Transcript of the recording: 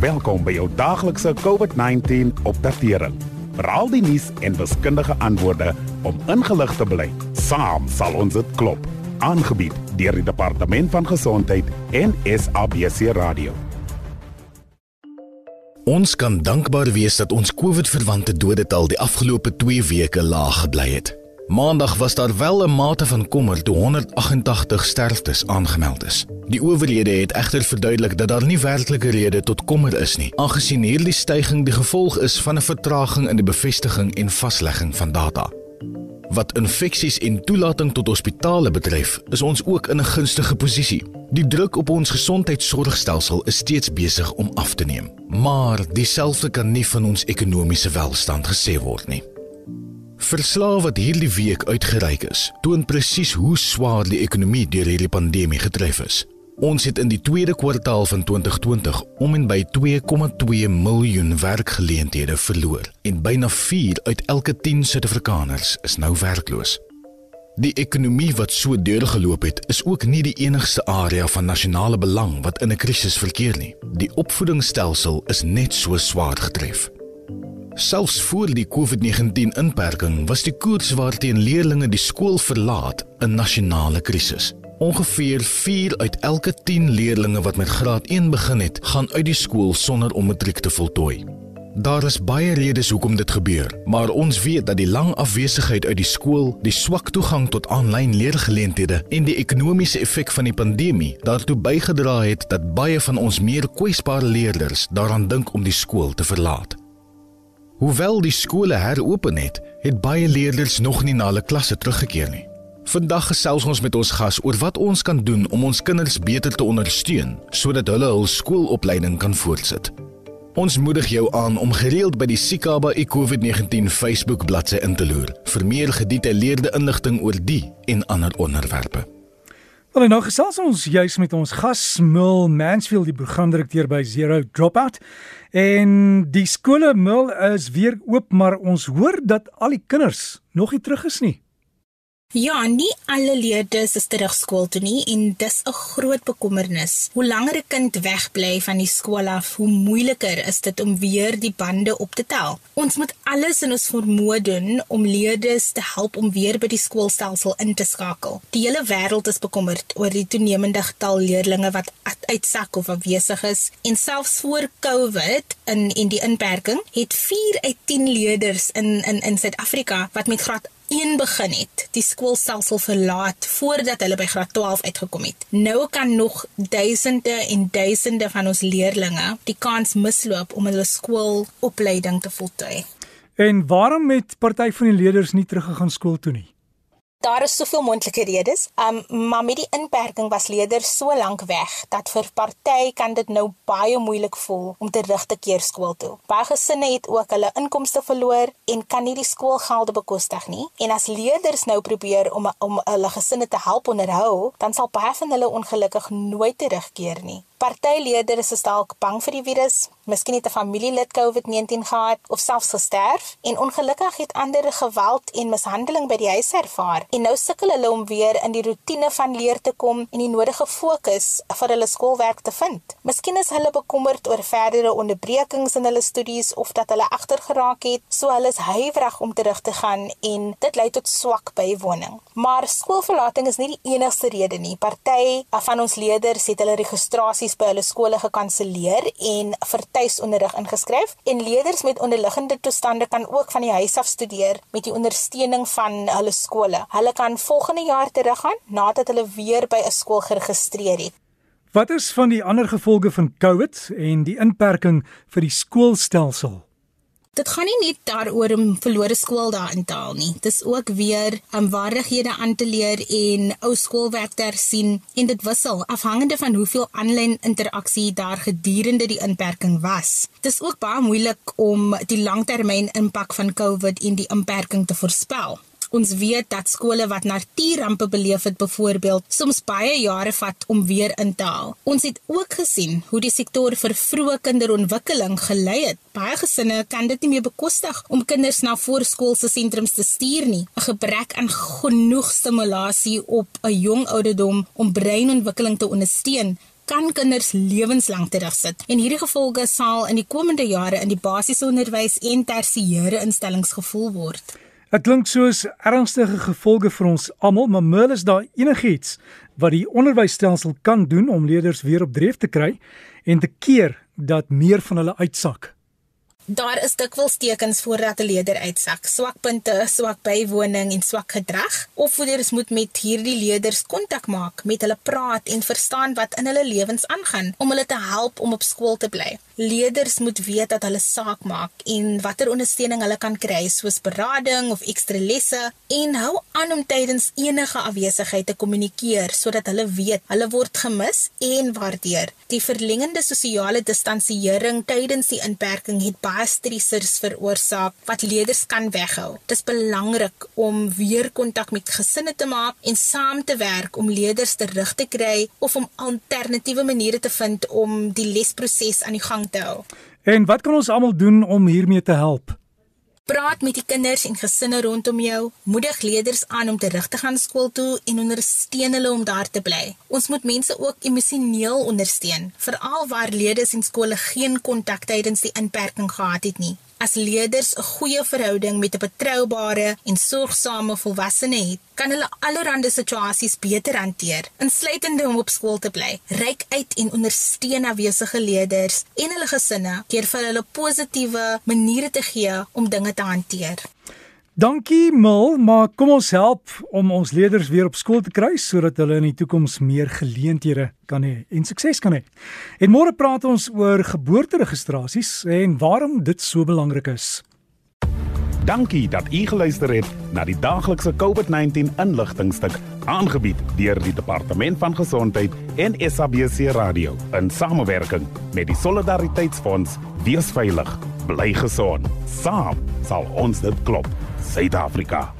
Welkom by jou daaglikse COVID-19 opdatering. Veral die nuus en wiskundige antwoorde om ingelig te bly. Saam sal ons dit klop. Aangebied deur die Departement van Gesondheid en SABC Radio. Ons kan dankbaar wees dat ons COVID-verwante dodetal die afgelope 2 weke laag gebly het. Maandag was daar wel 'n mate van kommer toe 188 sterftes aangemeld is. Die owerhede het egter verduidelik dat daar nie werklike rede tot kommer is nie, aangesien hierdie stygings die gevolg is van 'n vertraging in die bevestiging en vaslegging van data. Wat infeksies en toelating tot hospitale betref, is ons ook in 'n gunstige posisie. Die druk op ons gesondheidsorgstelsel is steeds besig om af te neem, maar dieselfde kan nie van ons ekonomiese welstand gesê word nie. Verslae wat hierdie week uitgereik is, toon presies hoe swaar die ekonomie deur hierdie pandemie getref is. Ons het in die tweede kwartaal van 2020 om en by 2,2 miljoen werkgeleenthede verloor en byna 4 uit elke 10 Suid-Afrikaners is nou werkloos. Die ekonomie wat so deurgeloop het, is ook nie die enigste area van nasionale belang wat in 'n krisis verkeer nie. Die opvoedingsstelsel is net so swaar getref. Selfs voor die COVID-19 inperking was die koers waarteen leerders die skool verlaat 'n nasionale krisis. Ongeveer 4 uit elke 10 leerders wat met graad 1 begin het, gaan uit die skool sonder om matriek te voltooi. Daar is baie redes hoekom dit gebeur, maar ons weet dat die lang afwesigheid uit die skool, die swak toegang tot aanlyn leergeleenthede en die ekonomiese effek van die pandemie daartoe bygedra het dat baie van ons meer kwesbare leerders daaraan dink om die skool te verlaat. Hoewel die skole heropen het, het baie leerders nog nie na hulle klasse teruggekeer nie. Vandag gesels ons met ons gas oor wat ons kan doen om ons kinders beter te ondersteun sodat hulle hul skoolopleiding kan voortsit. Ons moedig jou aan om gereeld by die Sikaba COVID-19 Facebook bladsy in te loer vir meer gedetailleerde inligting oor die en ander onderwerpe. Wel nou gesels ons juis met ons gas Mil Mansfield die programdirekteur by Zero Dropout. En die skole Mil is weer oop, maar ons hoor dat al die kinders nog nie terug is nie. Ja, nie alle leerders is terug skool toe nie en dis 'n groot bekommernis. Hoe langer 'n kind wegbly van die skool af, hoe moeiliker is dit om weer die bande op te tel. Ons moet alles in ons vermoë doen om leerders te help om weer by die skoolstelsel in te skakel. Die hele wêreld is bekommerd oor die toenemende getal leerders wat uitsak of afwesig is en selfs voor COVID in en die inperking het 4 uit 10 leerders in in in Suid-Afrika wat met graad 1 begin het, die skoolstelsel verlaat voordat hulle by graad 12 uitgekom het. Nou kan nog duisende en duisende van ons leerders die kans misloop om hulle skoolopleiding te voltooi. En waarom het party van die leerders nie teruggegaan skool toe nie? Daar is soveel moontlike redes. Um maar met die inperking was leerders so lank weg dat vir party kan dit nou baie moeilik voel om terug te keer skool toe. Baie gesinne het ook hulle inkomste verloor en kan nie die skoolgelde bekostig nie. En as leerders nou probeer om om hulle gesinne te help onderhou, dan sal baie van hulle ongelukkig nooit terugkeer nie. Partyleerders is dalk bang vir die virus, miskien het 'n familielid COVID-19 gehad of selfs gesterf en ongelukkig het ander geweld en mishandeling by die huis ervaar. En nou sukkel hulle om weer in die rotine van leer te kom en die nodige fokus vir hulle skoolwerk te vind. Miskien is hulle bekommerd oor verdere onderbrekings in hulle studies of dat hulle agtergeraak het, so hulle is huiwerig om terug te gaan en dit lei tot swak bywoning. Maar skoolverlating is nie die enigste rede nie. Party van ons leerders het hulle registrasie studies by hulle skole gekanselleer en vir tuisonderrig ingeskryf en leerders met onderliggende toestande kan ook van die huis af studeer met die ondersteuning van hulle skole. Hulle kan volgende jaar teruggaan nadat hulle weer by 'n skool geregistreer het. Wat is van die ander gevolge van COVID en die inperking vir die skoolstelsel? Dit gaan nie net daaroor om verlore skool daarin te haal nie. Dis ook weer om vaardighede aan te leer en ou skoolwerk te hersien en dit wissel afhangende van hoeveel aanlyn interaksie daar gedurende die inperking was. Dis ook baie moeilik om die langtermyn impak van COVID en die inperking te voorspel. Ons weet dat skole wat natuurrampe beleef het byvoorbeeld soms baie jare vat om weer in te haal. Ons het ook gesien hoe die sektor vir vroeë kinderontwikkeling gelei het. Baie gesinne kan dit nie meer bekostig om kinders na voorskoolse sentrums te stuur nie. 'n Gebrek aan genoeg stimulasie op 'n jong ouderdom om breinontwikkeling te ondersteun kan kinders lewenslank terugsit en hierdie gevolge sal in die komende jare in die basiese onderwys en tersiêre instellings gevoel word. Dit klink soos ernstige gevolge vir ons almal, maar Merle is daar enigiets wat die onderwysstelsel kan doen om leerders weer op dreef te kry en te keer dat meer van hulle uitsak. Daar is dikwels tekens voordat 'n leerder uitsak, swakpunte, swak bywoning en swak gedrag. Opvoeders moet met hierdie leerders kontak maak, met hulle praat en verstaan wat in hulle lewens aangaan om hulle te help om op skool te bly. Leerders moet weet dat hulle saak maak en watter ondersteuning hulle kan kry, soos berading of ekstra lesse en hou aan om tydens enige afwesigheid te kommunikeer sodat hulle weet hulle word gemis en waardeer. Die verlengende sosiale distansiering tydens die inperking het baie stressors veroorsaak wat leerders kan weghou. Dit is belangrik om weer kontak met gesinne te maak en saam te werk om leerders terug te kry of om alternatiewe maniere te vind om die lesproses aan die gang te hou. En wat kan ons almal doen om hiermee te help? Praat met die kinders en gesinne rondom jou. Moedig leerders aan om terug te gaan skool toe en ondersteun hulle om daar te bly. Ons moet mense ook emosioneel ondersteun, veral waar leerders en skole geen kontak tydens die inperking gehad het nie. As leerders 'n goeie verhouding met 'n betroubare en sorgsame volwassene het, kan hulle allerlei situasies beter hanteer, insluitende om op skool te bly. Ryk uit en ondersteun afwesige leerders en hulle gesinne deur vir hulle positiewe maniere te gee om dinge te hanteer. Dankie Mil, maar kom ons help om ons leerders weer op skool te kry sodat hulle in die toekoms meer geleenthede kan hê en sukses kan hê. En môre praat ons oor geboorteregistrasies en waarom dit so belangrik is. Dankie dat u geluister het na die daaglikse COVID-19 inligtingstuk aangebied deur die Departement van Gesondheid en SABC Radio in samewerking met die Solidariteitsfonds. Wees veilig, bly gesond. Saam sal ons dit klop. Suid-Afrika.